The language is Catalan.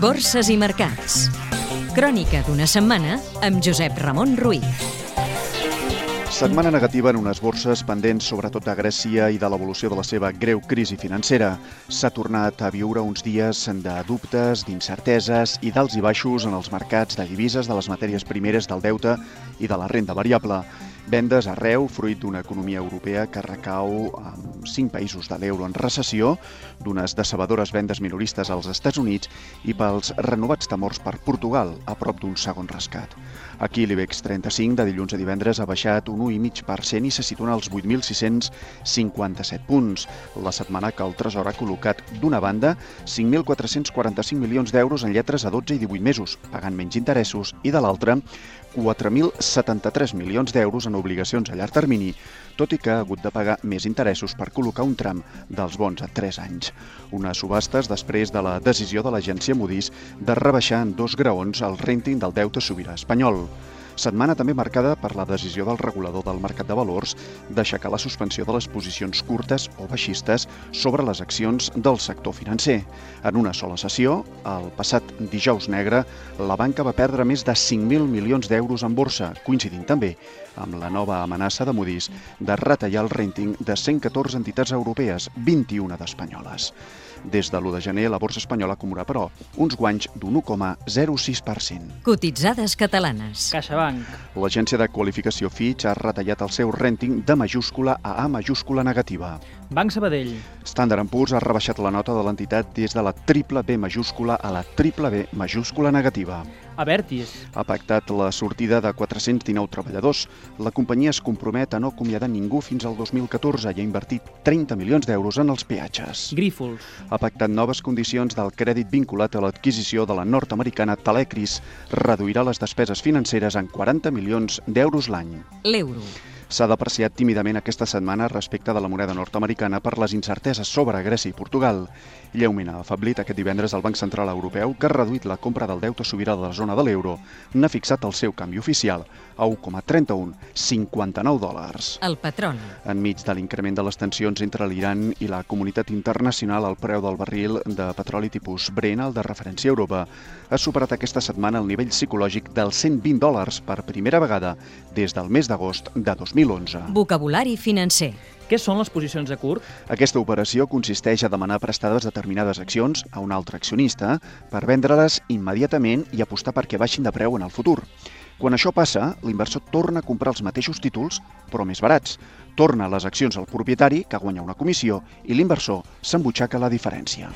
Borses i mercats. Crònica d'una setmana amb Josep Ramon Ruiz. Setmana negativa en unes borses pendents sobretot de Grècia i de l'evolució de la seva greu crisi financera. S'ha tornat a viure uns dies de dubtes, d'incerteses i d'alts i baixos en els mercats de divises, de les matèries primeres, del deute i de la renda variable. Vendes arreu, fruit d'una economia europea que recau amb cinc països de l'euro en recessió, d'unes decebedores vendes minoristes als Estats Units i pels renovats temors per Portugal, a prop d'un segon rescat. Aquí l'IBEX 35 de dilluns a divendres ha baixat un 1,5% i se situa als 8.657 punts. La setmana que el Tresor ha col·locat d'una banda 5.445 milions d'euros en lletres a 12 i 18 mesos, pagant menys interessos, i de l'altra 4.073 milions d'euros en obligacions a llarg termini, tot i que ha hagut de pagar més interessos per col·locar un tram dels bons a 3 anys. Unes subhastes després de la decisió de l'agència Moody's de rebaixar en dos graons el renting del deute sobirà espanyol. Setmana també marcada per la decisió del regulador del mercat de valors d'aixecar la suspensió de les posicions curtes o baixistes sobre les accions del sector financer. En una sola sessió, el passat dijous negre, la banca va perdre més de 5.000 milions d'euros en borsa, coincidint també amb la nova amenaça de Moody's de retallar el rating de 114 entitats europees, 21 d'espanyoles. Des de l'1 de gener, la borsa espanyola acumula, però, uns guanys d'un 1,06%. Cotitzades catalanes. CaixaBank. L'agència de qualificació Fitch ha retallat el seu rating de majúscula a A majúscula negativa. Banc Sabadell. Standard Poor's ha rebaixat la nota de l'entitat des de la triple B majúscula a la triple B majúscula negativa. Avertis. Ha pactat la sortida de 419 treballadors. La companyia es compromet a no acomiadar ningú fins al 2014 i ha invertit 30 milions d'euros en els peatges. Grífols. Ha pactat noves condicions del crèdit vinculat a l'adquisició de la nord-americana Telecris. Reduirà les despeses financeres en 40 milions d'euros l'any. L'euro. S'ha depreciat tímidament aquesta setmana respecte de la moneda nord-americana per les incerteses sobre Grècia i Portugal. Lleument ha afablit aquest divendres el Banc Central Europeu, que ha reduït la compra del deute sobirà de la zona de l'euro, n'ha fixat el seu canvi oficial a 1,31, 59 dòlars. El patron. Enmig de l'increment de les tensions entre l'Iran i la comunitat internacional, el preu del barril de petroli tipus Brent, el de referència a Europa, ha superat aquesta setmana el nivell psicològic dels 120 dòlars per primera vegada des del mes d'agost de 2011. Vocabulari financer. Què són les posicions a curt? Aquesta operació consisteix a demanar prestades determinades accions a un altre accionista per vendre-les immediatament i apostar perquè baixin de preu en el futur. Quan això passa, l'inversor torna a comprar els mateixos títols, però més barats. Torna les accions al propietari, que guanya una comissió, i l'inversor s'embutxaca la diferència.